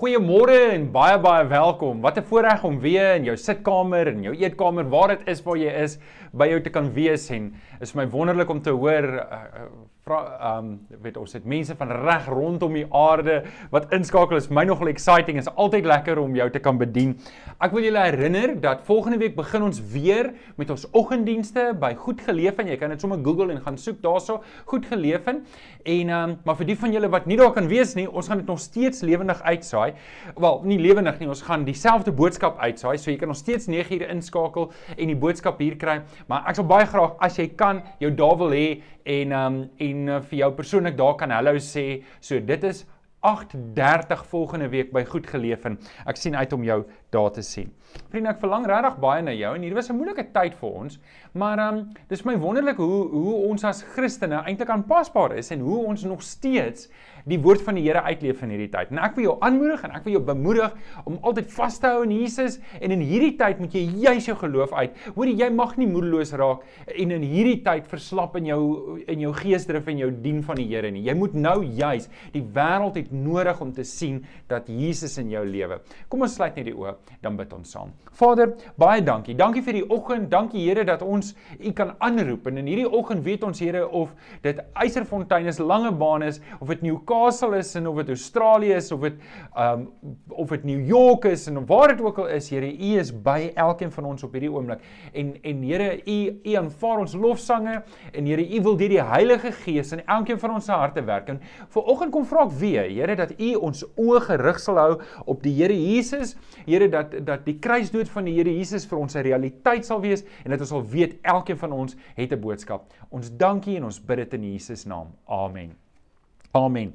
Goeiemôre en baie baie welkom. Wat 'n voorreg om weer in jou sitkamer en jou eetkamer waar dit is waar jy is by jou te kan wees en is my wonderlik om te hoor uh, um, weet ons het mense van reg rondom die aarde wat inskakel is my nogal exciting is altyd lekker om jou te kan bedien. Ek wil julle herinner dat volgende week begin ons weer met ons oggenddienste by Goed Geleef en jy kan dit sommer Google en gaan soek daarso Goed Geleef en ehm um, maar vir die van julle wat nie daar kan wees nie, ons gaan dit nog steeds lewendig uitsaai. Wel, nie lewendig nie, ons gaan dieselfde boodskap uitsaai, so jy kan nog steeds 9 ure inskakel en die boodskap hier kry. Maar ek sal baie graag as jy kan jou daar wil hê en um en uh, vir jou persoonlik daar kan hallo sê. So dit is 8:30 volgende week by Goed Geleef en ek sien uit om jou daar te sien. Vriende, ek verlang regtig baie na jou en hier was 'n moeilike tyd vir ons, maar ehm um, dis my wonderlik hoe hoe ons as Christene eintlik aanpasbaar is en hoe ons nog steeds die woord van die Here uitleef in hierdie tyd. En ek wil jou aanmoedig en ek wil jou bemoedig om altyd vas te hou in Jesus en in hierdie tyd moet jy juis jou geloof uit. Hoorie, jy mag nie moedeloos raak en in hierdie tyd verslap in jou in jou geesdrif en jou dien van die Here nie. Jy moet nou juis die wêreld het nodig om te sien dat Jesus in jou lewe. Kom ons sluit net die oë, dan bid ons saam. Vader, baie dankie. Dankie vir die oggend. Dankie Here dat ons U kan aanroep en in hierdie oggend weet ons Here of dit Eiserfontein is, Langebaan is of dit New Newcastle is en of dit Australië is of dit um of dit New York is en waar dit ook al is, Here, U is by elkeen van ons op hierdie oomblik. En en Here, U U aanvaar ons lofsange en Here, U wil deur die Heilige Gees in elkeen van ons se harte werk. En vanoggend kom vra ek weer, Here, dat U ons oë gerig sal hou op die Here Jesus. Here, dat dat die kruisdood van die Here Jesus vir ons 'n realiteit sal wees en dat ons sal weet elkeen van ons het 'n boodskap. Ons dankie en ons bid dit in Jesus naam. Amen. Amen.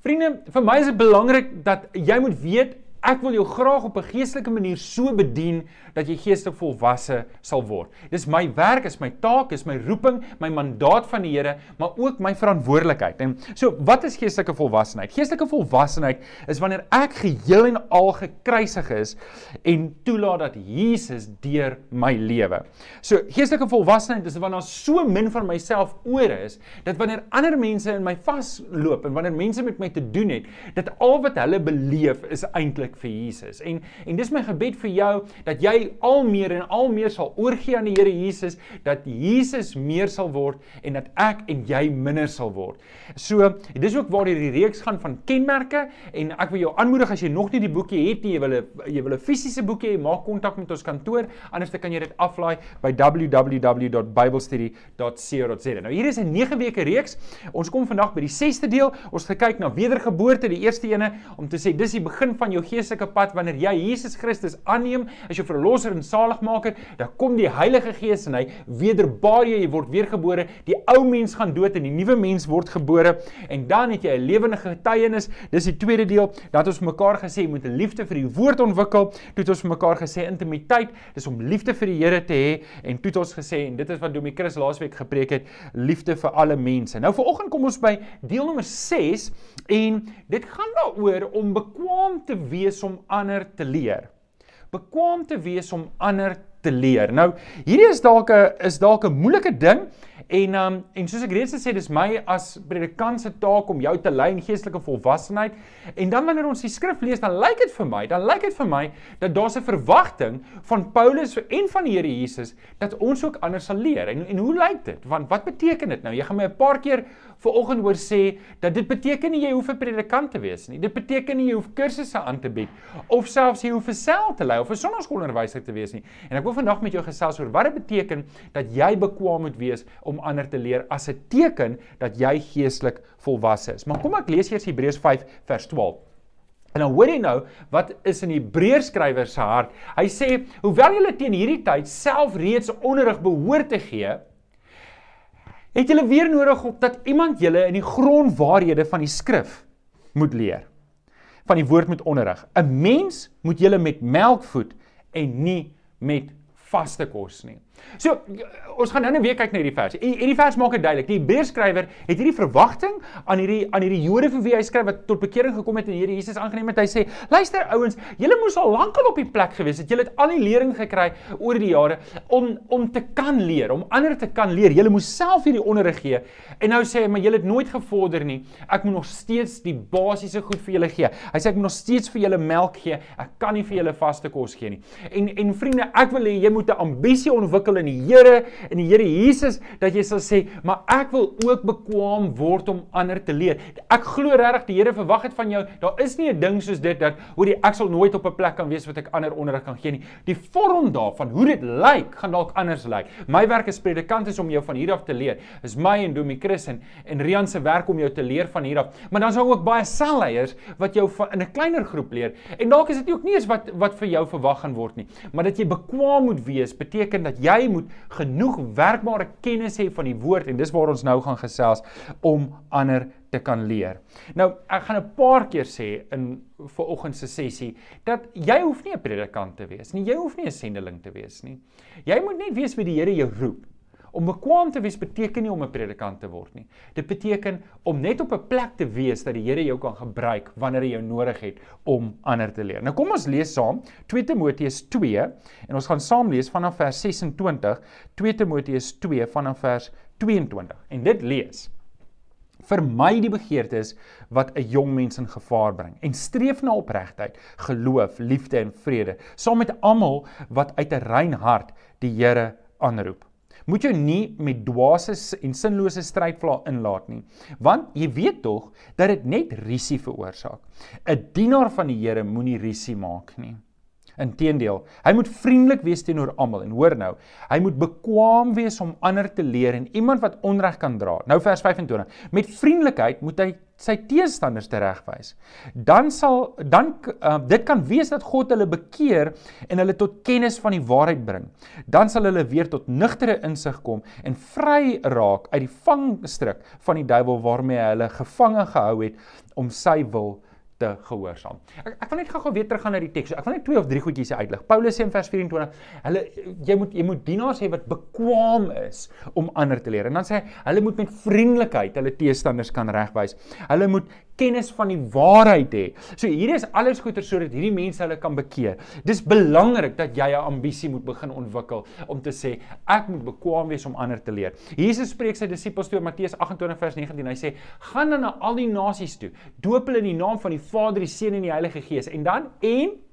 Vriende, vir my is dit belangrik dat jy moet weet ek wil jou graag op 'n geestelike manier so bedien dat jy geestelik volwasse sal word. Dis my werk, is my taak, is my roeping, my mandaat van die Here, maar ook my verantwoordelikheid. En so, wat is geestelike volwassenheid? Geestelike volwassenheid is wanneer ek geheel en al gekruisig is en toelaat dat Jesus deur my lewe. So, geestelike volwassenheid is wanneer so min van myself oor is dat wanneer ander mense in my vasloop en wanneer mense met my te doen het, dat al wat hulle beleef is eintlik vir Jesus. En en dis my gebed vir jou dat jy al meer en al meer sal oorgee aan die Here Jesus, dat Jesus meer sal word en dat ek en jy minder sal word. So, dis ook waar hierdie reeks gaan van kenmerke en ek wil jou aanmoedig as jy nog nie die boekie het nie, jy wil 'n jy wil 'n fisiese boekie hê, maak kontak met ons kantoor, anders kan jy dit aflaai by www.biblestudy.co.za. Nou hier is 'n 9 weke reeks. Ons kom vandag by die 6ste deel. Ons gaan kyk na wedergeboorte, die eerste ene om te sê dis die begin van jou geestelike pad wanneer jy Jesus Christus aanneem as jou verlosser en saligmaker, dan kom die Heilige Gees en hy wederbaar jou, jy word weergebore. Die ou mens gaan dood en die nuwe mens word gebore en dan het jy 'n lewende getuienis. Dis die tweede deel. Dat ons mekaar gesê moet 'n liefde vir die woord ontwikkel. Toe het ons mekaar gesê intimiteit, dis om liefde vir die Here te hê en toe het ons gesê en dit is wat Domie Chris laasweek gepreek het, liefde vir alle mense. Nou vanoggend kom ons by deel nommer 6 en dit gaan daaroor om bekwaam te wees om ander te leer. Bekwaam te wees om ander te leer. Nou, hierdie is dalk 'n is dalk 'n moeilike ding en um en soos ek reeds gesê, dis my as predikant se taak om jou te lei in geestelike volwassenheid. En dan wanneer ons die skrif lees, dan lyk dit vir my, dan lyk dit vir my dat daar 'n verwagting van Paulus en van die Here Jesus dat ons ook anders sal leer. En en hoe lyk dit? Want wat beteken dit nou? Jy gaan my 'n paar keer ver oggend hoor sê dat dit beteken nie jy hoef 'n predikant te wees nie. Dit beteken nie jy hoef kursusse aan te bied of selfs jy hoef 'n sel te lei of 'n sonnaskoolonderwyser te wees nie. En ek wil vandag met jou gesels oor wat dit beteken dat jy bekwame moet wees om ander te leer as 'n teken dat jy geestelik volwasse is. Maar kom ek lees eers Hebreërs 5 vers 12. En dan hoor jy nou wat is in Hebreërs skrywer se hart. Hy sê hoewel julle teen hierdie tyd self reeds onderrig behoort te gee, het julle weer nodig op dat iemand julle in die grondwaarhede van die skrif moet leer. Van die woord moet onderrig. 'n Mens moet julle met melk voed en nie met vaste kos nie. So ons gaan nou net weer kyk na hierdie vers. Hierdie vers maak dit duidelik. Die Hebreërskrywer het hierdie verwagting aan hierdie aan hierdie Jode vir wie hy skryf wat tot bekering gekom het en Here Jesus aangeneem het. Hy sê: "Luister ouens, julle moes al lankal op die plek gewees het. Julle het al die lering gekry oor die jare om om te kan leer, om ander te kan leer. Julle moes self hierdie onderrig gee." En nou sê hy: "Maar julle het nooit gevorder nie. Ek moet nog steeds die basiese goed vir julle gee." Hy sê ek moet nog steeds vir julle melk gee. Ek kan nie vir julle vaste kos gee nie. En en vriende, ek wil hê jy moet 'n ambisie ontwikkel in die Here in die Here Jesus dat jy sal sê, "Maar ek wil ook bekwam word om ander te leer." Ek glo regtig die Here verwag dit van jou. Daar is nie 'n ding soos dit dat hoe die ek sal nooit op 'n plek kan wees wat ek ander onderrig kan gee nie. Die vorm daarvan, hoe dit lyk, gaan dalk anders lyk. My werk as predikant is om jou van hier af te leer. Is my en Domie Chris en en Rian se werk om jou te leer van hier af. Maar dan is daar ook baie selleiers wat jou van, in 'n kleiner groep leer. En dalk is dit ook nie eens wat wat vir jou verwag gaan word nie, maar dat jy bekwam moet wees beteken dat jy moet genoeg werkbare kennis hê van die woord en dis waar ons nou gaan gesels om ander te kan leer. Nou, ek gaan 'n paar keer sê in vir oggend se sessie dat jy hoef nie 'n predikant te wees nie. Jy hoef nie 'n sendeling te wees nie. Jy moet net weet wie die Here jou roep. Om bekwam te wees beteken nie om 'n predikant te word nie. Dit beteken om net op 'n plek te wees dat die Here jou kan gebruik wanneer hy jou nodig het om ander te leer. Nou kom ons lees saam 2 Timoteus 2 en ons gaan saam lees vanaf vers 26, 2 Timoteus 2 vanaf vers 22. En dit lees: Vermy die begeertes wat 'n jong mens in gevaar bring en streef na opregtheid, geloof, liefde en vrede, saam met almal wat uit 'n rein hart die Here aanroep. Moet jou nie met dwaase en sinlose strydvlae inlaat nie, want jy weet tog dat dit net risie veroorsaak. 'n Dienaar van die Here moenie risie maak nie. Inteendeel, hy moet vriendelik wees teenoor almal en hoor nou, hy moet bekwam wees om ander te leer en iemand wat onreg kan dra. Nou vers 25. Met vriendelikheid moet hy sy teestanders teregwys. Dan sal dan uh, dit kan wees dat God hulle bekeer en hulle tot kennis van die waarheid bring. Dan sal hulle weer tot nugtere insig kom en vry raak uit die vangstrik van die duiwel waarmee hy hulle gevange gehou het om sy wil te gehoorsaam. Ek ek wil net gou-gou weer teruggaan na die teks. Ek wil net twee of drie goedjies uitlig. Paulus sê in vers 24, hulle jy moet jy moet dienaars hê wat bekwam is om ander te leer. En dan sê hy, hulle moet met vriendelikheid hulle teestanders kan regwys. Hulle moet kennis van die waarheid hê. So hier is alles goeie sodat hierdie mense hulle kan bekeer. Dis belangrik dat jy 'n ambisie moet begin ontwikkel om te sê ek moet bekwam wees om ander te leer. Jesus spreek sy disippels toe in Matteus 28 vers 19. Hy sê: "Gaan dan na al die nasies toe, doop hulle in die naam van die Vader, die Seun en die Heilige Gees." En dan en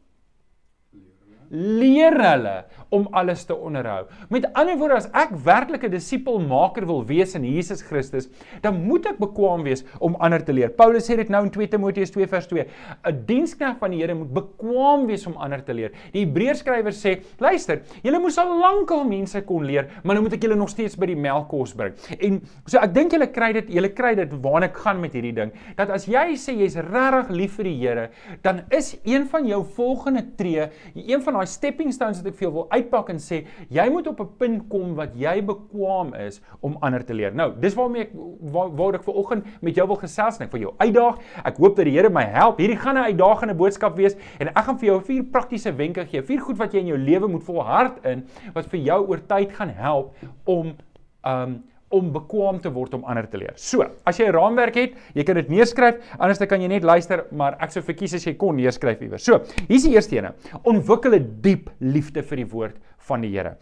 leer hulle om alles te onderhou. Met ander woorde, as ek werklik 'n disipelmaker wil wees in Jesus Christus, dan moet ek bekwam wees om ander te leer. Paulus sê dit nou in 2 Timoteus 2 vers 2. 'n Diensknegt van die Here moet bekwam wees om ander te leer. Die Hebreërskrywer sê, luister, julle moes al lankal mense kon leer, maar nou moet ek julle nog steeds by die melkkos bring. En so ek dink julle kry dit, julle kry dit waarna ek gaan met hierdie ding, dat as jy sê jy's regtig lief vir die Here, dan is een van jou volgende tree, een van daai stepping stones wat ek vir jou wil uitpak en sê jy moet op 'n punt kom wat jy bekwam is om ander te leer. Nou, dis waarmee ek waar, waar ek vanoggend met jou wil gesels en ek vir jou uitdaag. Ek hoop dat die Here my help. Hierdie gaan 'n uitdagende boodskap wees en ek gaan vir jou vier praktiese wenke gee, vier goed wat jy in jou lewe moet volhard in wat vir jou oor tyd gaan help om um om bekwam te word om ander te leer. So, as jy 'n raamwerk het, jy kan dit neerskryf, anders dan kan jy net luister, maar ek sou verkies as jy kon neerskryf iewers. So, hier's die eerste ene. Ontwikkel 'n diep liefde vir die woord van die Here.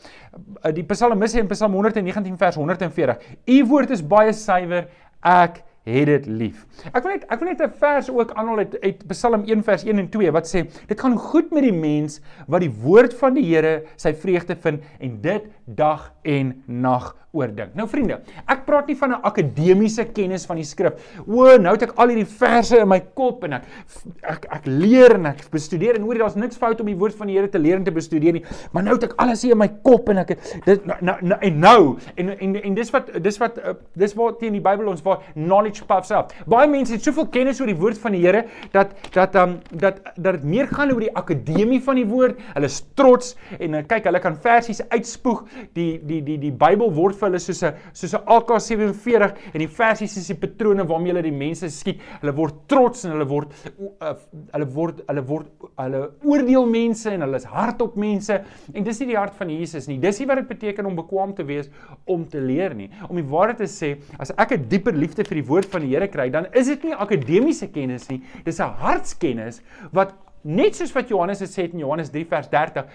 Die Psalmis sê in Psalm 119 vers 140: U woord is baie suiwer, ek het dit lief. Ek wil net ek wil net 'n vers ook aanhaal uit uit Psalm 1 vers 1 en 2 wat sê dit gaan goed met die mens wat die woord van die Here sy vreugde vind en dit dag en nag oordink. Nou vriende, ek praat nie van 'n akademiese kennis van die skrif. O, nou het ek al hierdie verse in my kop en ek ek ek leer en ek bestudeer en hoorie daar's niks fout om die woord van die Here te leer en te bestudeer nie, maar nou het ek alles hier in my kop en ek dit nou nou nou en nou en en en dis wat dis wat uh, dis wat teen die Bybel ons waar knowledge puffs up. Baie mense het soveel kennis oor die woord van die Here dat dat um dat dat dit meer gaan oor die akademie van die woord. Hulle is trots en uh, kyk, hulle kan versies uitspoeg. Die die die die Bybel word vir hulle soos 'n soos 'n AK47 en die versies is die patrone waarmee hulle die mense skiet. Hulle word trots en hulle word uh, hulle word hulle word hulle oordeel mense en hulle is hard op mense en dis nie die hart van Jesus nie. Dis nie wat dit beteken om bekwam te wees om te leer nie. Om die waarheid te sê, as ek 'n dieper liefde vir die woord van die Here kry, dan is dit nie akademiese kennis nie. Dis 'n hartskennis wat net soos wat Johannes het sê in Johannes 3 vers 30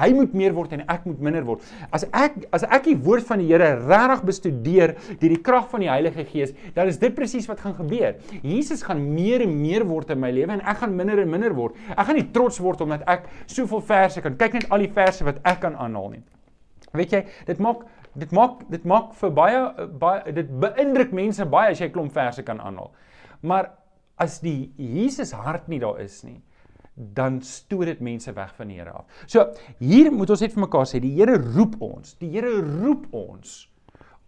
Hy moet meer word en ek moet minder word. As ek as ek die woord van die Here regtig bestudeer deur die krag van die Heilige Gees, dan is dit presies wat gaan gebeur. Jesus gaan meer en meer word in my lewe en ek gaan minder en minder word. Ek gaan nie trots word omdat ek soveel verse kan. Kyk net al die verse wat ek kan aanhaal nie. Weet jy, dit maak dit maak dit maak vir baie baie dit beïndruk mense baie as jy 'n klomp verse kan aanhaal. Maar as die Jesus hart nie daar is nie, dan stoot dit mense weg van die Here af. So, hier moet ons net vir mekaar sê, die Here roep ons. Die Here roep ons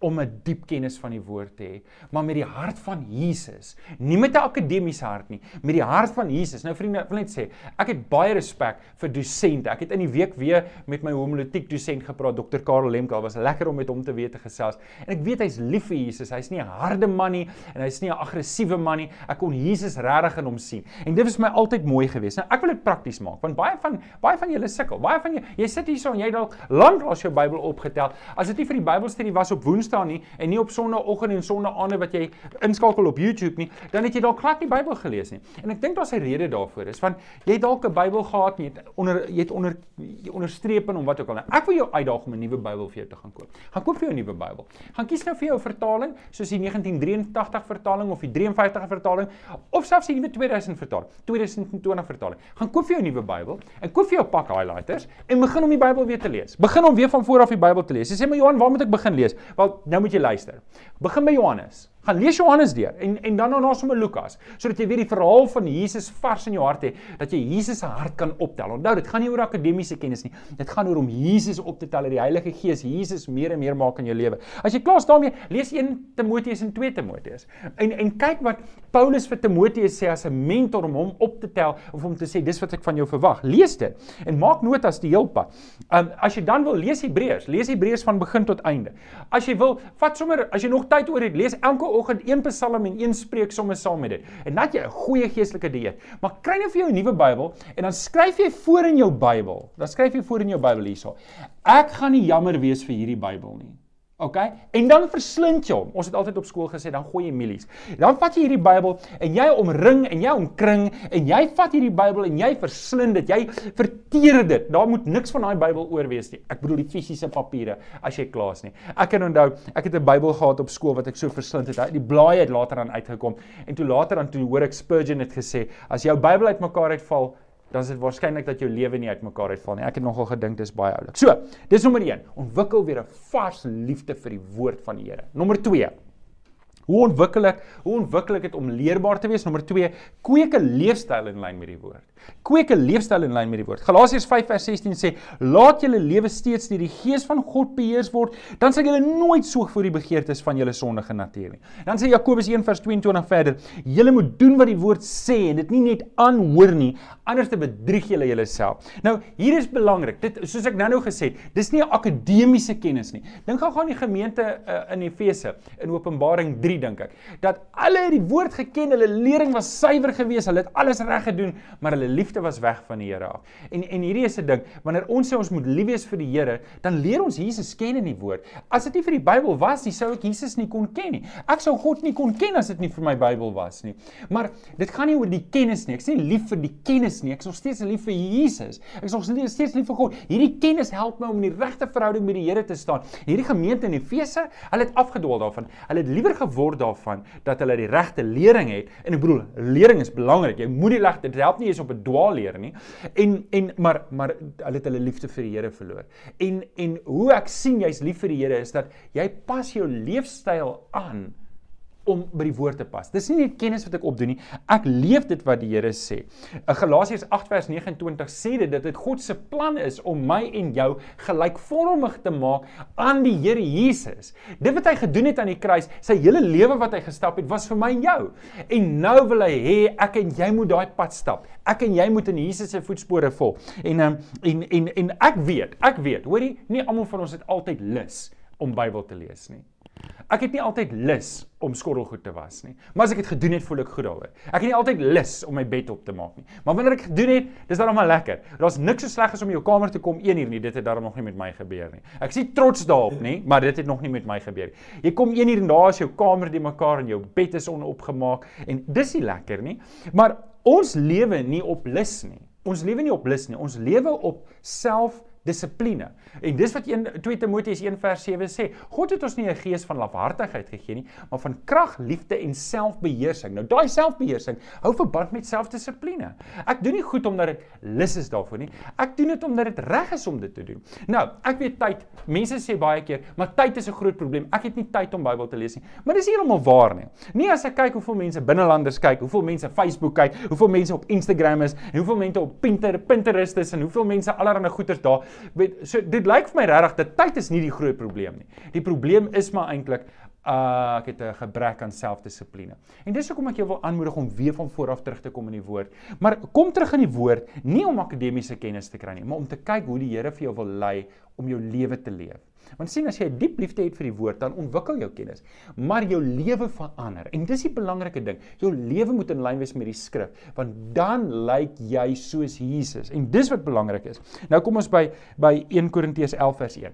om 'n diep kennis van die woord te hê, maar met die hart van Jesus, nie met 'n akademiese hart nie, met die hart van Jesus. Nou vriende, ek wil net sê, ek het baie respek vir dosente. Ek het in die week weer met my homiletiek dosent gepraat, Dr. Karel Lemkel, was lekker om met hom te weet te gesels. En ek weet hy's lief vir Jesus. Hy's nie 'n harde man nie en hy's nie 'n aggressiewe man nie. Ek kon Jesus regtig in hom sien. En dit was my altyd mooi geweest. Nou ek wil dit prakties maak, want baie van baie van julle sukkel. Baie van julle, jy sit hierso en jy dalk lank al jou Bybel opgetel. As dit nie vir die Bybelstudie was op Woensdag staan nie en nie op Sondagoggend en Sondagaande wat jy inskakel op YouTube nie, dan het jy dalk glad nie Bybel gelees nie. En ek dink daar's 'n rede daarvoor. Is van jy het dalk 'n Bybel gehad nie, onder jy het onder jy onderstreep en om wat ook al. Nou, ek wil jou uitdaag om 'n nuwe Bybel vir jou te gaan koop. Gaan koop vir jou 'n nuwe Bybel. Gaan kies nou vir jou 'n vertaling soos die 1983 vertaling of die 53 vertaling of selfs die nuwe 2000 vertaling, 2020 vertaling. Gaan koop vir jou 'n nuwe Bybel en koop vir jou 'n pak highlighters en begin om die Bybel weer te lees. Begin om weer van voor af die Bybel te lees. Jy sê maar Johan, waar moet ek begin lees? Wel, nou moet jy luister. Begin by Johannes. Gaan lees Johannes deur en en dan daarna sommer Lukas, sodat jy weer die verhaal van Jesus vars in jou hart het, dat jy Jesus se hart kan optel. Onthou, dit gaan nie oor akademiese kennis nie. Dit gaan oor om Jesus op te tel, die Heilige Gees Jesus meer en meer maak in jou lewe. As jy klaar is daarmee, lees 1 Timoteus en 2 Timoteus. En en kyk wat Paulus vir Timoteus sê as 'n mentor om hom op te tel of om te sê dis wat ek van jou verwag. Lees dit en maak notas die heel pad. Um as jy dan wil lees Hebreërs, lees Hebreërs van begin tot einde. As jy wil, vat sommer as jy nog tyd oor het, lees elke oggend een Psalm en een spreek sommer saam met dit. En dat jy 'n goeie geestelike dieet. Maar kry nou vir jou 'n nuwe Bybel en dan skryf jy voor in jou Bybel. Dan skryf jy voor in jou Bybel hierso. Ek gaan nie jammer wees vir hierdie Bybel nie. OK? En dan verslind jy hom. Ons het altyd op skool gesê dan gooi jy mielies. Dan vat jy hierdie Bybel en jy omring en jy omkring en jy vat hierdie Bybel en jy verslind dit. Jy verteer dit. Daar moet niks van daai Bybel oor wees nie. Ek bedoel die fisiese papiere as jy klaar is nie. Ek kan onthou, ek het 'n Bybel gehad op skool wat ek so verslind het. Die blaaie het later aan uitgekom en toe later dan toe hoor ek Spurgeon het gesê, as jou Bybel uitmekaar uitval, dan is dit waarskynlik dat jou lewe nie uitmekaar uitval nie. Ek het nogal gedink dis baie oulik. So, dis nommer 1. Ontwikkel weer 'n vars liefde vir die woord van die Here. Nommer 2. Hoe ontwikkel ek? Hoe ontwikkel ek dit om leerbaar te wees? Nommer 2. Kweek 'n leefstyl in lyn met die woord. Kweek 'n leefstyl in lyn met die woord. Galasiërs 5:16 sê: "Laat julle lewe steeds deur die Gees van God beheers word, dan sal julle nooit soeg vir die begeertes van julle sondige natuur nie." Dan sê Jakobus 1:22 verder: "Julle moet doen wat die woord sê en dit nie net aanhoor nie, anders te bedrieg julle julleself." Nou, hier is belangrik. Dit soos ek nou-nou gesê het, dis nie akademiese kennis nie. Dink gou gaan die gemeente uh, in Efese in Openbaring 3 dink ek, dat alle het die woord geken, hulle lering was suiwer geweest, hulle het alles reg gedoen, maar hulle liefde was weg van die Here af. En en hierdie is 'n ding, wanneer ons sê ons moet lief wees vir die Here, dan leer ons Jesus ken in die woord. As dit nie vir die Bybel was nie, sou ek Jesus nie kon ken nie. Ek sou God nie kon ken as dit nie vir my Bybel was nie. Maar dit gaan nie oor die kennis nie. Ek sê lief vir die kennis nie. Ek is nog steeds lief vir Jesus. Ek is nog steeds lief vir God. Hierdie kennis help my om in die regte verhouding met die Here te staan. Hierdie gemeente in Efese, hulle het afgedwaal daarvan. Hulle het liewer geword daarvan dat hulle die regte lering het. En ek bedoel, lering is belangrik. Jy moet die regte, dit help nie eens op 'n dwaalleer nie. En en maar maar hulle het hulle liefde vir die Here verloor. En en hoe ek sien jy's lief vir die Here is dat jy pas jou leefstyl aan om by die woord te pas. Dis nie net kennis wat ek opdoen nie. Ek leef dit wat die Here sê. In Galasiërs 8 vers 29 sê dit dat dit God se plan is om my en jou gelykvormig te maak aan die Here Jesus. Dit wat hy gedoen het aan die kruis, sy hele lewe wat hy gestap het, was vir my en jou. En nou wil hy hê ek en jy moet daai pad stap. Ek en jy moet in Jesus se voetspore volg. En um, en en en ek weet, ek weet, hoorie, nie almal van ons het altyd lus om Bybel te lees nie. Ek het nie altyd lus om skottelgoed te was nie. Maar as ek dit gedoen het, voel ek goed daaroor. Ek het nie altyd lus om my bed op te maak nie. Maar wanneer ek gedoen het, dis dan maar lekker. Daar's niks so sleg as om in jou kamer te kom 1 uur nie. Dit het daarom nog nie met my gebeur nie. Ek is nie trots daarop nie, maar dit het nog nie met my gebeur nie. Jy kom 1 uur en daar is jou kamer die mekaar en jou bed is onopgemaak en dis nie lekker nie. Maar ons lewe nie op lus nie. Ons lewe nie op lus nie. Ons lewe op self dissipline. En dis wat 1 2 Timoteus 1 vers 7 sê. God het ons nie 'n gees van lafhartigheid gegee nie, maar van krag, liefde en selfbeheersing. Nou daai selfbeheersing hou verband met selfdissipline. Ek doen nie goed omdat dit lus is daarvoor nie. Ek doen dit omdat dit reg is om dit te doen. Nou, ek weet tyd. Mense sê baie keer, maar tyd is 'n groot probleem. Ek het nie tyd om Bybel te lees nie. Maar dis heeltemal waar nie. Nie as ek kyk hoeveel mense binnelanders kyk, hoeveel mense Facebook kyk, hoeveel mense op Instagram is en hoeveel mense op Pinterest is en hoeveel mense allerlei goeders daar weet so dit lyk vir my regtig dat tyd is nie die groot probleem nie. Die probleem is maar eintlik uh ek het 'n gebrek aan selfdissipline. En dis hoekom ek jou wil aanmoedig om weer van voor af terug te kom in die woord. Maar kom terug in die woord nie om akademiese kennis te kry nie, maar om te kyk hoe die Here vir jou wil lei om jou lewe te leef. Want sien as jy 'n diep liefde het vir die woord, dan ontwikkel jou kennis, maar jou lewe verander. En dis die belangrike ding. Jou lewe moet in lyn wees met die skrif, want dan lyk jy soos Jesus. En dis wat belangrik is. Nou kom ons by by 1 Korintiërs 11 vers 1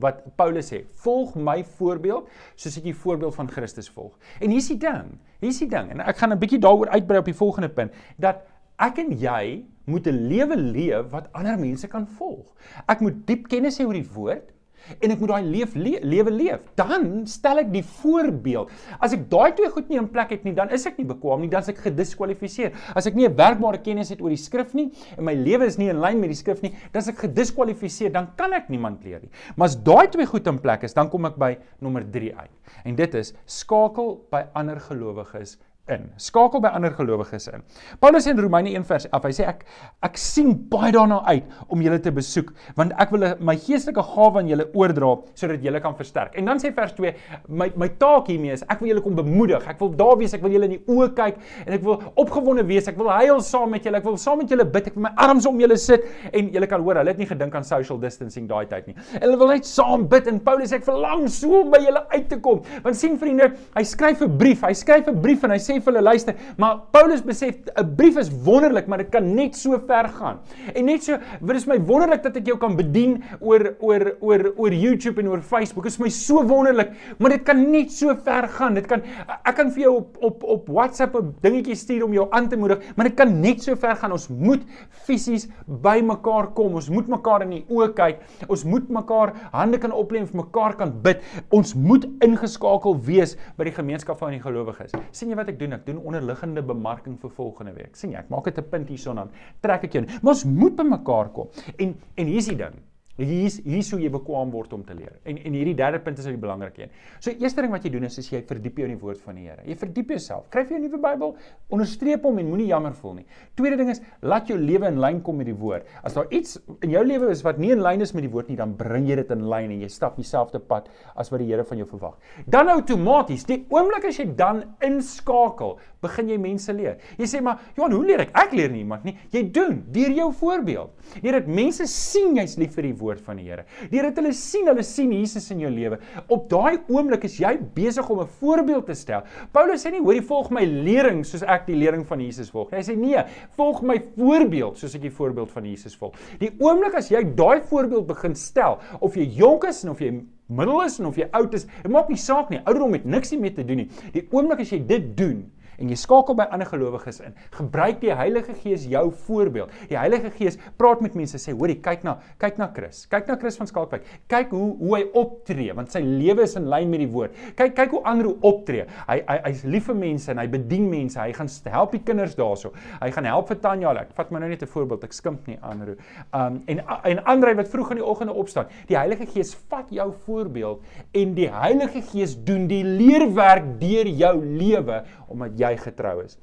wat Paulus sê, volg my voorbeeld soos ek die voorbeeld van Christus volg. En hier's die ding, hier's die ding en ek gaan 'n bietjie daaroor uitbrei op die volgende punt dat ek en jy moet 'n lewe leef wat ander mense kan volg. Ek moet diep kennis hê oor die woord en ek moet daai leef le lewe leef. Dan stel ek die voorbeeld. As ek daai twee goed nie in plek het nie, dan is ek nie bekwam nie, dan is ek gediskwalifiseer. As ek nie 'n werkbare kennis het oor die skrif nie en my lewe is nie in lyn met die skrif nie, dan is ek gediskwalifiseer, dan kan ek niemand leer nie. Maar as daai twee goed in plek is, dan kom ek by nommer 3 uit. En dit is skakel by ander gelowiges in. Skakel by ander gelowiges in. Paulus in Romeine 1 vers 11, hy sê ek ek sien baie daarna uit om julle te besoek want ek wil my geestelike gawe aan julle oordra sodat julle kan versterk. En dan sê vers 2, my my taak hiermee is ek wil julle kom bemoedig. Ek wil daar wees, ek wil julle in die oë kyk en ek wil opgewonde wees. Ek wil huil saam met julle. Ek wil saam met julle bid. Ek wil my arms om julle sit en julle kan hoor, hulle het nie gedink aan social distancing daai tyd nie. Hulle wil net saam bid en Paulus sê ek verlang so om by julle uit te kom. Want sien vriende, hy skryf 'n brief. Hy skryf 'n brief en hy sê sê vir hulle luister, maar Paulus besef 'n brief is wonderlik, maar dit kan net so ver gaan. En net so, wat is my wonderlik dat ek jou kan bedien oor oor oor oor YouTube en oor Facebook. Dit is my so wonderlik, maar dit kan net so ver gaan. Dit kan ek kan vir jou op op op WhatsApp 'n dingetjie stuur om jou aan te moedig, maar dit kan net so ver gaan. Ons moet fisies by mekaar kom. Ons moet mekaar in die oë kyk. Ons moet mekaar hande kan oplê en vir mekaar kan bid. Ons moet ingeskakel wees by die gemeenskap van die gelowiges. sien jy wat ek doen? Ek doen onderliggende bemarking vir volgende week. sien jy? Ek maak dit 'n punt hierson dan trek ek jou. Maar ons moet by mekaar kom. En en hier's die ding. Hier's hier's hoe jy bekwam word om te leer. En en hierdie derde punt is 'n belangrike een. So eerste ding wat jy doen is as jy verdiep jou in die woord van die Here. Jy verdiep jouself. Kry vir jou nuwe Bybel, onderstreep hom en moenie jammer voel nie. Tweede ding is laat jou lewe in lyn kom met die woord. As daar iets in jou lewe is wat nie in lyn is met die woord nie, dan bring jy dit in lyn en jy stap dieselfde pad as wat die Here van jou verwag. Dan outomaties, die oomblik as jy dan inskakel, begin jy mense leer. Jy sê maar, "Johan, hoe leer ek?" Ek leer nie iemand nie. Jy doen deur jou voorbeeld. Deur dit mense sien jy's lief vir die woord van die Here. Deur dit hulle sien, hulle sien Jesus in jou lewe. Op daai oomblik is jy besig om 'n voorbeeld te stel. Paulus sê nie hoor jy volg my lering soos ek die lering van Jesus volg. Hy sê nee, volg my voorbeeld soos ek die voorbeeld van Jesus volg. Die oomblik as jy daai voorbeeld begin stel, of jy jonk is en of jy middel is en of jy oud is, dit maak nie saak nie. Ouderdom het niks mee te doen nie. Die oomblik as jy dit doen, en jy skakel by ander gelowiges in. Gebruik die Heilige Gees jou voorbeeld. Die Heilige Gees praat met mense sê, hoorie, kyk na, kyk na Chris. Kyk na Chris van Skalkwyk. Kyk hoe hoe hy optree want sy lewe is in lyn met die woord. Kyk kyk hoe ander optree. Hy hy hy's lief vir mense en hy bedien mense. Hy gaan help die kinders daarso. Hy gaan help vir Tanya. Ek vat my nou net 'n voorbeeld. Ek skimp nie ander. Um en en Andre wat vroeg in die oggende opstaan. Die Heilige Gees vat jou voorbeeld en die Heilige Gees doen die leerwerk deur jou lewe omdat jy getrou is.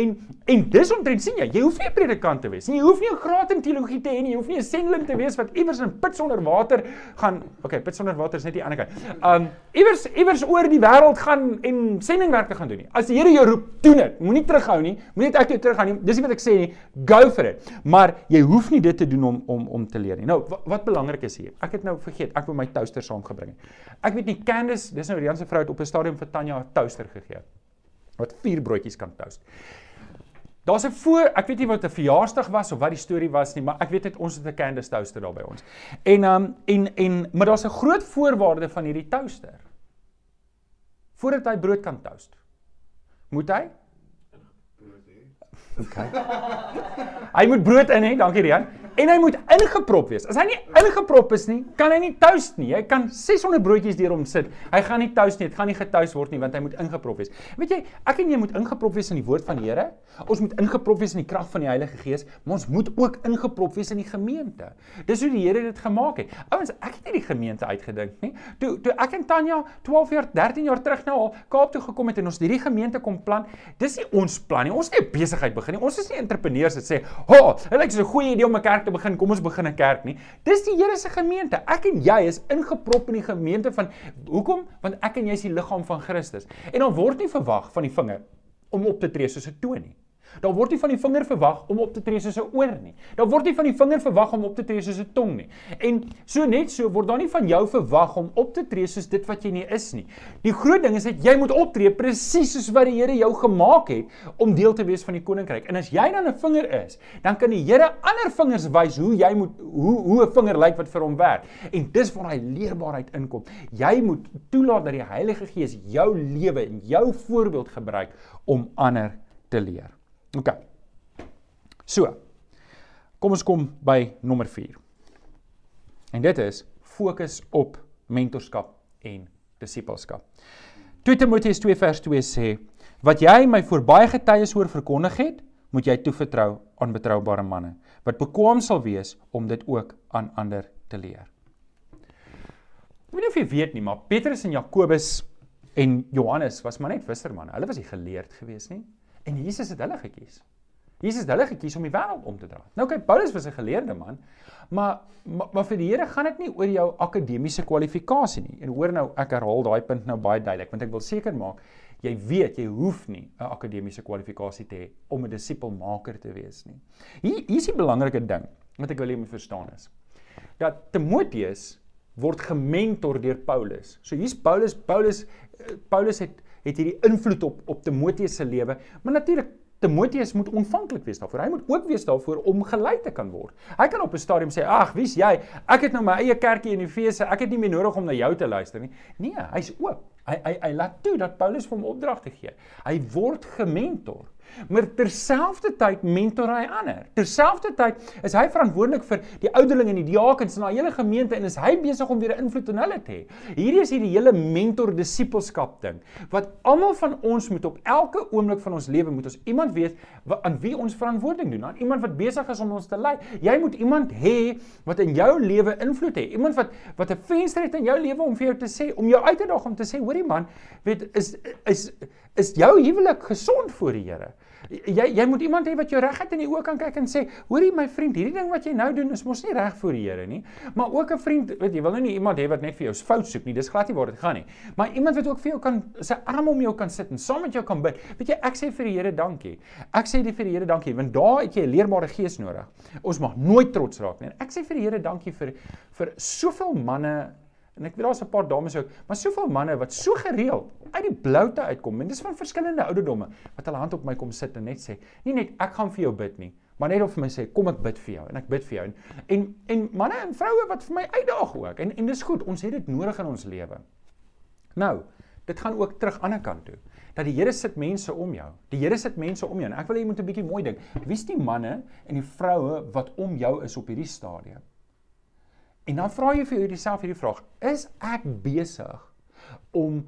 En en dis omtrent sien jy, jy hoef nie 'n predikant te wees nie. Jy hoef nie 'n graad in teologie te hê nie. Jy hoef nie 'n sending te wees wat iewers in put sonder water gaan. Okay, put sonder water is net die ander kant. Um iewers iewers oor die wêreld gaan en sendingwerk te gaan doen nie. As die Here jou roep, doen dit. Moenie terughou nie. Moenie net ek toe teruggaan nie. Dis nie wat ek sê nie. Go for it. Maar jy hoef nie dit te doen om om om te leer nie. Nou, wat, wat belangrik is hier. Ek het nou vergeet. Ek wou my toaster saamgebring het. Ek weet nie Candice, dis nou Rian se vrou het op 'n stadium vir Tanya 'n toaster gegee wat vier broodjies kan toast. Daar's 'n voor, ek weet nie wat 'n verjaarsdag was of wat die storie was nie, maar ek weet net ons het 'n Candice toaster daar by ons. En um en en maar daar's 'n groot voorwaarde van hierdie toaster. Voordat hy brood kan toast, moet hy Okay. hy moet brood in hê, dankie Rian en hy moet ingeprop wees. As hy nie ingeprop is nie, kan hy nie toast nie. Jy kan 600 broodjies deur hom sit. Hy gaan nie toast nie. Dit gaan nie getoast word nie want hy moet ingeprop wees. Weet jy, ek en jy moet ingeprop wees in die woord van die Here. Ons moet ingeprop wees in die krag van die Heilige Gees, maar ons moet ook ingeprop wees in die gemeente. Dis hoe die Here dit gemaak het. Ouens, ek het nie die gemeente uitgedink nie. Toe toe ek en Tanya 12 jaar, 13 jaar terug nou al Kaap toe gekom het en ons hierdie gemeente kom plan, dis nie ons plan nie. Ons het nie 'n besigheid begin nie. Ons is nie entrepreneurs wat sê, "Ha, oh, dit lyk so 'n goeie idee om 'n kerk te begin, kom ons begin 'n kerk nie. Dis die Here se gemeente. Ek en jy is ingeprop in die gemeente van hoekom? Want ek en jy is die liggaam van Christus. En dan word nie verwag van die vinger om op te tree soos 'n toon nie. Daar word nie van die vinger verwag om op te tree soos 'n oor nie. Daar word nie van die vinger verwag om op te tree soos 'n tong nie. En so net so word daar nie van jou verwag om op te tree soos dit wat jy nie is nie. Die groot ding is dat jy moet optree presies soos wat die Here jou gemaak het om deel te wees van die koninkryk. En as jy dan 'n vinger is, dan kan die Here ander vingers wys hoe jy moet hoe hoe 'n vinger lyk wat vir hom werk. En dis waar hy leerbaarheid inkom. Jy moet toelaat dat die Heilige Gees jou lewe en jou voorbeeld gebruik om ander te leer. OK. So. Kom ons kom by nommer 4. En dit is fokus op mentorskap en disippelskap. 2 Timoteus 2 vers 2 sê: "Wat jy my voor baie getuies hoor verkondig het, moet jy toevertrou aan betroubare manne wat bekwam sal wees om dit ook aan ander te leer." Ek weet nie of jy weet nie, maar Petrus en Jakobus en Johannes was maar net vissermanne. Hulle was nie geleerd gewees nie. En Jesus het hulle gekies. Jesus het hulle gekies om die wêreld om te draai. Nou kyk, Paulus was 'n geleerde man, maar, maar maar vir die Here gaan dit nie oor jou akademiese kwalifikasie nie. En hoor nou, ek herhaal daai punt nou baie duidelik, want ek wil seker maak jy weet jy hoef nie 'n akademiese kwalifikasie te hê om 'n disipelmaker te wees nie. Hier hier is die belangrike ding wat ek wil hê jy moet verstaan is dat Timoteus word gementor deur Paulus. So hier's Paulus, Paulus eh, Paulus het het hierdie invloed op op Timoteus se lewe. Maar natuurlik Timoteus moet ontvanklik wees daarvoor. Hy moet ook wees daarvoor om gelei te kan word. Hy kan op 'n stadium sê: "Ag, wie's jy? Ek het nou my eie kerkie in Efese. Ek het nie meer nodig om na jou te luister nie." Nee, hy's oop. Hy hy hy laat toe dat Paulus vir hom opdragte gee. Hy word gementor. Maar terselfdertyd mentor hy ander. Terselfdertyd is hy verantwoordelik vir die ouderlinge en die diakens en die hele gemeente en is hy besig om weer 'n invloed op hulle te hê. Hierdie is hierdie hele mentor disipelskap ding wat almal van ons moet op elke oomblik van ons lewe moet ons iemand weet aan wie ons verantwoording doen. Aan iemand wat besig is om ons te lei. Jy moet iemand hê wat in jou lewe invloed het. Iemand wat wat 'n venster het in jou lewe om vir jou te sê om jou uit te daag om te sê hoorie man, weet is is is jou huwelik gesond voor die Here? Jy jy moet iemand hê wat jou reguit in die oë kan kyk en sê, hoorie my vriend, hierdie ding wat jy nou doen is mos nie reg voor die Here nie. Maar ook 'n vriend, weet jy, wil nou nie iemand hê wat net vir jou fout soek nie. Dis glad nie waar dit gaan nie. Maar iemand wat ook vir jou kan sy arm om jou kan sit en saam met jou kan bid. Weet jy, ek sê vir die Here dankie. Ek sê vir die Here dankie want daar het jy 'n leerbare gees nodig. Ons mag nooit trots raak nie. Ek sê vir die Here dankie vir vir soveel manne En ek weet daar's 'n paar dames ook, maar soveel manne wat so gereeld uit die bloute uitkom en dis van verskillende ouderdomme wat hulle hand op my kom sit en net sê, nie net ek gaan vir jou bid nie, maar net of vir my sê kom ek bid vir jou en ek bid vir jou en en, en manne en vroue wat vir my uitdaag ook en en dis goed, ons het dit nodig in ons lewe. Nou, dit gaan ook terug aan die ander kant toe. Dat die Here sit mense om jou. Die Here sit mense om jou en ek wil hê jy moet 'n bietjie mooi dink. Wie's die manne en die vroue wat om jou is op hierdie stadium? En dan vra jy vir jouself hierdie vraag: Is ek besig om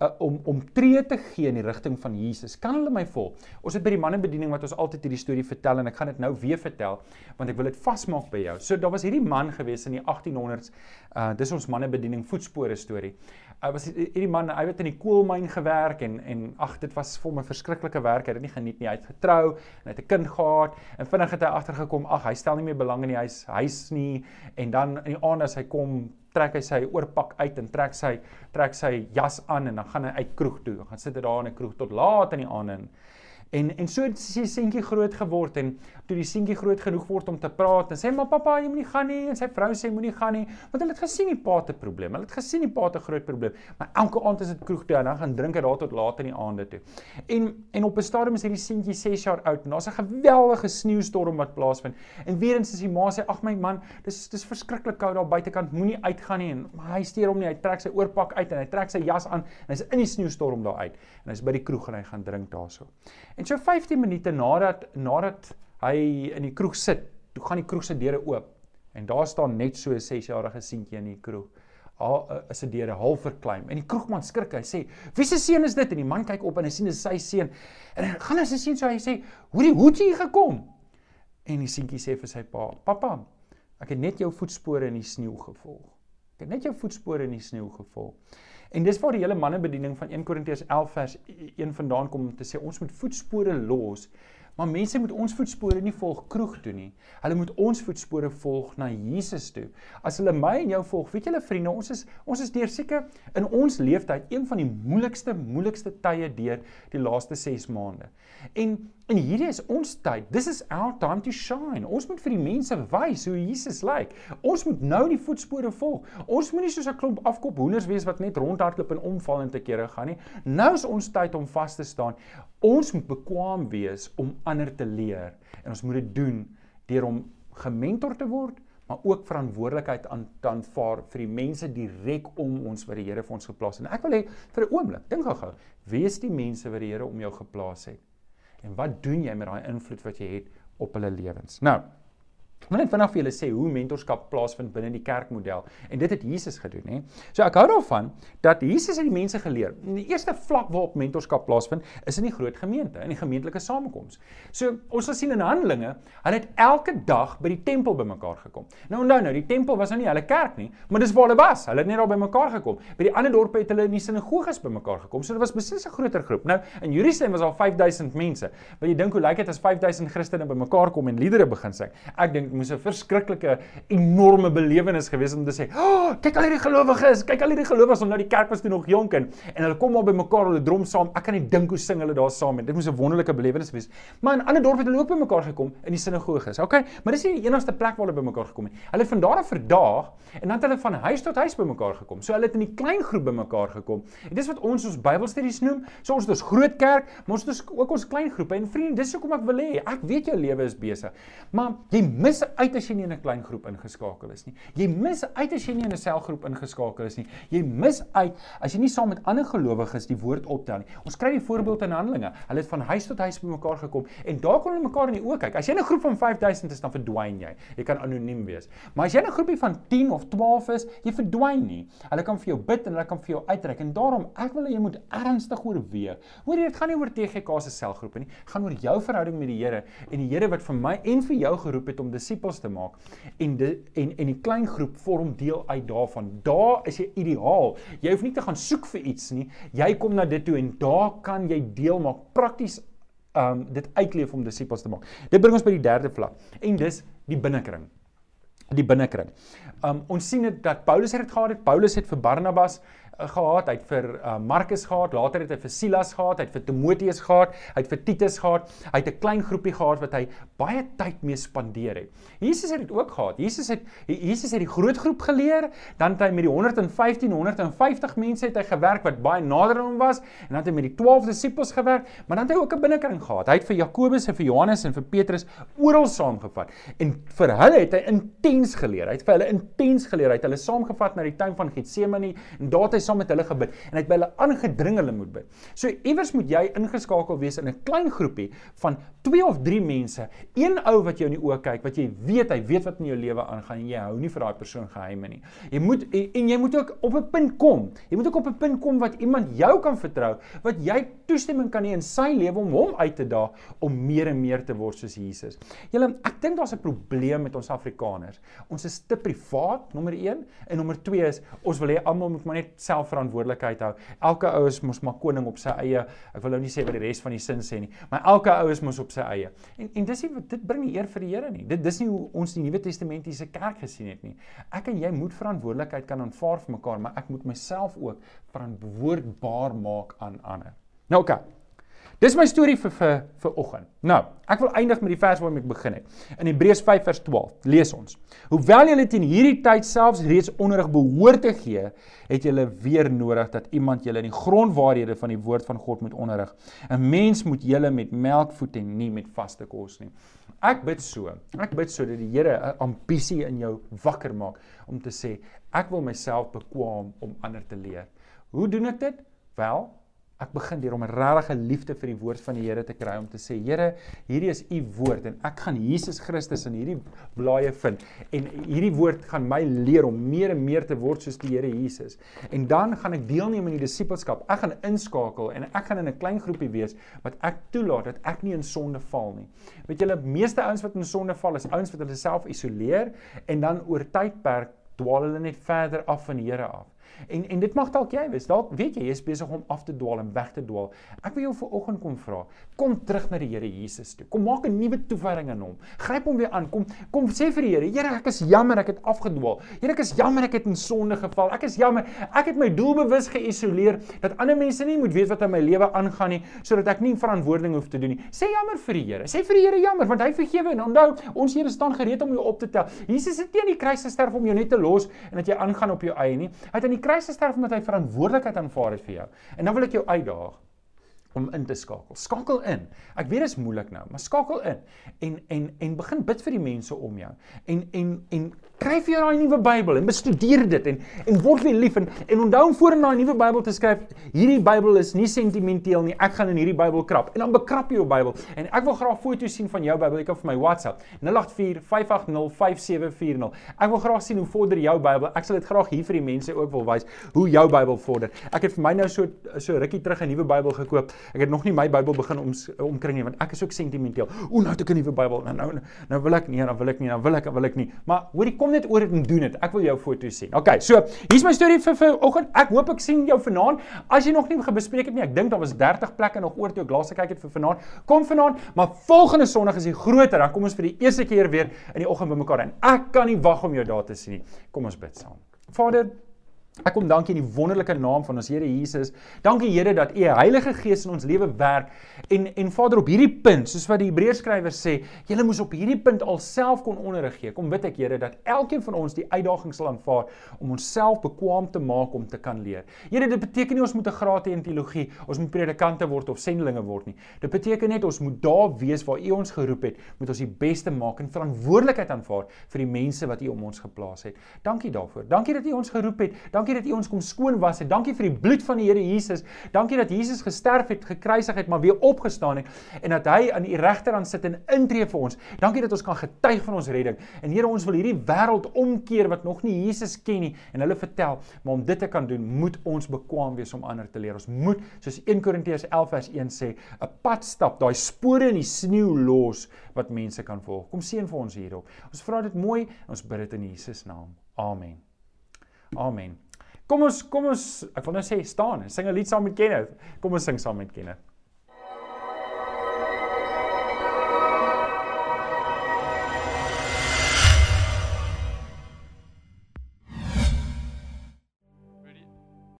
uh, om om tree te gee in die rigting van Jesus? Kan hulle my volg? Ons het by die mannebediening wat ons altyd hierdie storie vertel en ek gaan dit nou weer vertel want ek wil dit vasmaak by jou. So daar was hierdie man gewees in die 1800s. Uh dis ons mannebediening voetspore storie. Hy was hierdie man, hy het in die koolmyn gewerk en en ag, dit was vir hom 'n verskriklike werk. Hy het dit nie geniet nie. Hy het getrou en hy het 'n kind gehad en vinnig het hy agtergekom, ag, hy stel nie meer belang in die huis huis nie en dan in die aand as hy kom trek hy sy oorpak uit en trek sy trek sy jas aan en dan gaan hy uit kroeg toe. Gaan sit hy daar in 'n kroeg tot laat in die aand en En en so het sy seentjie groot geword en toe die seentjie groot genoeg word om te praat en sê maar pappa jy moenie gaan nie en sy vrou sê moenie gaan nie want hulle het gesien die pa te probleem. Hulle het gesien die pa te groot probleem. Maar elke aand is dit kroeg toe en dan gaan drink hy daar tot laat in die aande toe. En en op 'n stadium is hierdie seentjie 6 jaar oud en daar's 'n geweldige sneeustorm wat plaasvind. En weer eens is die ma sê ag my man, dis dis verskriklik koud daar buitekant, moenie uitgaan nie en maar hy steur hom nie. Hy trek sy oorpak uit en hy trek sy jas aan en hy's in die sneeustorm daar uit en hy's by die kroeg en hy gaan drink daarso. En so 15 minute nadat nadat hy in die kroeg sit, toe gaan die kroeg se deure oop en daar staan net so 'n 6-jarige seentjie in die kroeg. Al uh, is dit deure half verkleim. En die kroegman skrik. Hy sê: "Wie se seun is dit?" En die man kyk op en hy sien dit is sy seun. En hy gaan na sy seun so hy sê: "Hoe hoe het jy gekom?" En die seentjie sê vir sy pa: "Pappa, ek het net jou voetspore in die sneeu gevolg. Ek het net jou voetspore in die sneeu gevolg." En dis waar die hele mannebediening van 1 Korintiërs 11 vers 1 vandaan kom om te sê ons moet voetspore los. Maar mense moet ons voetspore nie volg kroeg toe nie. Hulle moet ons voetspore volg na Jesus toe. As hulle my en jou volg, weet julle vriende, ons is ons is deur seker in ons leeftyd een van die moeilikste moeilikste tye deur die laaste 6 maande. En en hierdie is ons tyd. This is our time to shine. Ons moet vir die mense wys hoe Jesus lyk. Ons moet nou die voetspore volg. Ons moenie soos 'n klomp afkop hoenders wees wat net rondhardloop en omval en te kere gaan nie. Nou is ons tyd om vas te staan. Ons moet bekwam wees om ander te leer en ons moet dit doen deur om gementor te word maar ook verantwoordelikheid aan te aanvaar vir die mense direk om ons wat die Here vir ons geplaas het. En ek wil hê vir 'n oomblik, dink gou-gou, wie is die mense wat die Here om jou geplaas het? En wat doen jy met daai invloed wat jy het op hulle lewens? Nou, Ek wil net vinnig vir julle sê hoe mentorskap plaasvind binne die kerkmodel en dit het Jesus gedoen, hè. So ek hou daarvan dat Jesus het die mense geleer. Die eerste vlak waarop mentorskap plaasvind is in die groot gemeente, in die gemeentelike samekoms. So ons sal sien in Handelinge, hulle het elke dag by die tempel bymekaar gekom. Nou onthou nou, die tempel was nou nie hulle kerk nie, maar dis waar hulle was. Hulle het net daar bymekaar gekom. By die ander dorpe het hulle in die sinagoges bymekaar gekom. So dit was beslis 'n groter groep. Nou in Jerusalem was al 5000 mense. Wil jy dink hoe lyk dit as 5000 Christene bymekaar kom en liedere begin sing? Ek dink moes 'n verskriklike enorme belewenis gewees om te sê, "Oh, kyk al hierdie gelowiges, kyk al hierdie gelowiges, nou die kerk was toe nog jonk en en hulle kom al by mekaar, hulle drom saam. Ek kan nie dink hoe sing hulle daar saam nie. Dit moes 'n wonderlike belewenis wees." Maar in ander dorpe het hulle ook by mekaar gekom in die sinagoges. Okay, maar dis nie die enigste plek waar hulle by mekaar gekom het. Hulle het van daar af vir daag en dan het hulle van huis tot huis by mekaar gekom. So hulle het in die klein groep by mekaar gekom. En dis wat ons ons Bybelstudies noem. So ons het ons groot kerk, maar ons het ook ons klein groepe. En vriende, dis hoekom ek wil hê, ek weet jou lewe is besig. Maar jy mis uit as jy nie in 'n klein groep ingeskakel is nie. Jy mis uit as jy nie in 'n selgroep ingeskakel is nie. Jy mis uit as jy nie saam met ander gelowiges die woord optel nie. Ons kry die voorbeeld in Handelinge. Hulle het van huis tot huis bymekaar gekom en daar kon hulle mekaar in die oë kyk. As jy in 'n groep van 5000 is, dan verdwyn jy. Jy kan anoniem wees. Maar as jy in 'n groepie van 10 of 12 is, jy verdwyn nie. Hulle kan vir jou bid en hulle kan vir jou uitreik. En daarom, ek wil hê jy moet ernstig oorweeg. Hoor jy, dit gaan nie oor TGK se selgroepe nie. Dit gaan oor jou verhouding met die Here en die Here wat vir my en vir jou geroep het om disippels te maak en die, en en die klein groep vorm deel uit daarvan. Daar is jy ideaal. Jy hoef nie te gaan soek vir iets nie. Jy kom na dit toe en daar kan jy deel maak prakties um dit uitleef om disippels te maak. Dit bring ons by die derde vlak en dis die binnekring. Die binnekring. Um ons sien dit dat Paulus het dit gehad het. Paulus het vir Barnabas gehad, hy het vir uh, Markus gehad, later het hy vir Silas gehad, hy het vir Timoteus gehad, hy het vir Titus gehad. Hy het 'n klein groepie gehad wat hy baie tyd mee spandeer het. Jesus het dit ook gehad. Jesus het Jesus het die groot groep geleer, dan het hy met die 115 150 mense het hy gewerk wat baie nader aan hom was en dan het hy met die 12 disippels gewerk, maar dan het hy ook 'n binnekring gehad. Hy het vir Jakobus en vir Johannes en vir Petrus oral saamgevat en vir hulle het hy intens geleer. Hy het vir hulle intens geleer. Hy het hulle saamgevat na die tuin van Getsemane en daar het hy saam met hulle gebid en hy het by hulle aangedring hulle moet bid. So iewers moet jy ingeskakel wees in 'n klein groepie van 2 of 3 mense. Een ou wat jou in die oë kyk, wat jy weet hy weet wat in jou lewe aangaan en jy hou nie vir daai persoon geheime nie. Jy moet en jy moet ook op 'n punt kom. Jy moet ook op 'n punt kom wat iemand jou kan vertrou, wat jy toestemming kan hê in sy lewe om hom uit te daag om meer en meer te word soos Jesus. Julle, ek dink daar's 'n probleem met ons Afrikaners. Ons is te privaat, nommer 1, en nommer 2 is ons wil hê almal moet maar net self self verantwoordelikheid hou. Elke ou is mos maar koning op sy eie. Ek wil nou nie sê wat die res van die sin sê nie, maar elke ou is mos op sy eie. En en dis nie dit bring nie eer vir die Here nie. Dit dis nie hoe ons die Nuwe Testamentiese kerk gesien het nie. Ek en jy moet verantwoordelikheid kan aanvaar vir mekaar, maar ek moet myself ook verantwoordbaar maak aan ander. Nou oké. Okay. Dis my storie vir vir vir oggend. Nou, ek wil eindig met die vers waarmee ek begin het. In Hebreërs 5 vers 12 lees ons: Hoewel julle teen hierdie tyd selfs reeds onderrig behoort te gee, het julle weer nodig dat iemand julle in die grondwaarhede van die woord van God moet onderrig. 'n Mens moet julle met melk voed en nie met vaste kos nie. Ek bid so. Ek bid so dat die Here 'n ambisie in jou wakker maak om te sê ek wil myself bekwam om ander te leer. Hoe doen ek dit? Wel, ek begin deur om 'n regte liefde vir die woord van die Here te kry om te sê Here, hierdie is u woord en ek gaan Jesus Christus in hierdie blaaie vind en hierdie woord gaan my leer om meer en meer te word soos die Here Jesus. En dan gaan ek deelneem in die disippelskap. Ek gaan inskakel en ek gaan in 'n klein groepie wees wat ek toelaat dat ek nie in sonde val nie. Weet julle, meeste ouens wat in sonde val is ouens wat hulle self isoleer en dan oor tydperk dwaal hulle net verder af van die Here af. En en dit mag dalk jy wees. Dalk weet jy jy is besig om af te dwaal en weg te dwaal. Ek wil jou vanoggend kom vra. Kom terug na die Here Jesus toe. Kom maak 'n nuwe toewyding aan hom. Gryp hom weer aan. Kom kom sê vir die Here, Here, ek is jammer ek het afgedwaal. Here, ek is jammer ek het in sonde geval. Ek is jammer. Ek het my doelbewus geïsoleer dat ander mense nie moet weet wat in my lewe aangaan nie sodat ek nie verantwoording hoef te doen nie. Sê jammer vir die Here. Sê vir die Here jammer want hy vergewe en onthou, ons Here staan gereed om jou op te tel. Jesus het nie aan die kruis gesterf om jou net te los en dat jy aangaan op jou eie nie. Hy het aan die kruis gesterf omdat hy verantwoordelikheid aanvaar het vir jou. En dan wil ek jou uitdaag om in te skakel. Skakel in. Ek weet dit is moeilik nou, maar skakel in en en en begin bid vir die mense om jou. En en en kry vir jou daai nuwe Bybel en bestudeer dit en en word weer lief en en onthou om voor in daai nuwe Bybel te skryf, hierdie Bybel is nie sentimenteel nie. Ek gaan in hierdie Bybel krap. En dan bekrap jy jou Bybel. En ek wil graag foto's sien van jou Bybel. Jy kan vir my WhatsApp 084 580 5740. Ek wil graag sien hoe vorder jou Bybel. Ek sal dit graag hier vir die mense ook wil wys hoe jou Bybel vorder. Ek het vir my nou so so rukkie terug 'n nuwe Bybel gekoop. Ek het nog nie my Bybel begin om omkring nie want ek is ook sentimenteel. O, nou het ek 'n nuwe Bybel. Nou nou nou wil ek nie, nou wil ek nie, nou wil ek, wil ek nie. Maar hoorie, kom net oor dit en doen dit. Ek wil jou foto's sien. OK, so hier's my storie vir vanoggend. Ek hoop ek sien jou vanaand. As jy nog nie gebespreek het nie, ek dink daar was 30 plekke nog oor toe ek laas gekyk het vir vanaand. Kom vanaand, maar volgende Sondag is die groter. Dan kom ons vir die eerste keer weer in die oggend bymekaar en ek kan nie wag om jou daar te sien nie. Kom ons bid saam. Vader, Ek kom dankie in die wonderlike naam van ons Here Jesus. Dankie Here dat U Heilige Gees in ons lewe werk en en Vader op hierdie punt, soos wat die Hebreërskrywer sê, julle moes op hierdie punt alself kon onderrig gee. Kom bid ek Here dat elkeen van ons die uitdaging sal aanvaar om onsself bekwam te maak om te kan leer. Here, dit beteken nie ons moet 'n graad hê in teologie, ons moet predikante word of sendlinge word nie. Dit beteken net ons moet daar wees waar U ons geroep het, moet ons die beste maak en verantwoordelikheid aanvaar vir die mense wat U om ons geplaas het. Dankie daarvoor. Dankie dat U ons geroep het. Dankie Dankie dat U ons kom skoon was het. Dankie vir die bloed van die Here Jesus. Dankie dat Jesus gesterf het, gekruisig het, maar weer opgestaan het en dat hy aan U regterhand sit en intree vir ons. Dankie dat ons kan getuig van ons redding. En Here, ons wil hierdie wêreld omkeer wat nog nie Jesus ken nie en hulle vertel, maar om dit te kan doen, moet ons bekwam wees om ander te leer. Ons moet, soos 1 Korintiërs 11 vers 1 sê, 'n pad stap, daai spore in die sneeu los wat mense kan volg. Kom seën vir ons hierop. Ons vra dit mooi en ons bid dit in Jesus naam. Amen. Amen. Kom ons kom ons ek wil nou sê staan en sing 'n lied saam met Kenneth. Kom ons sing saam met Kenneth.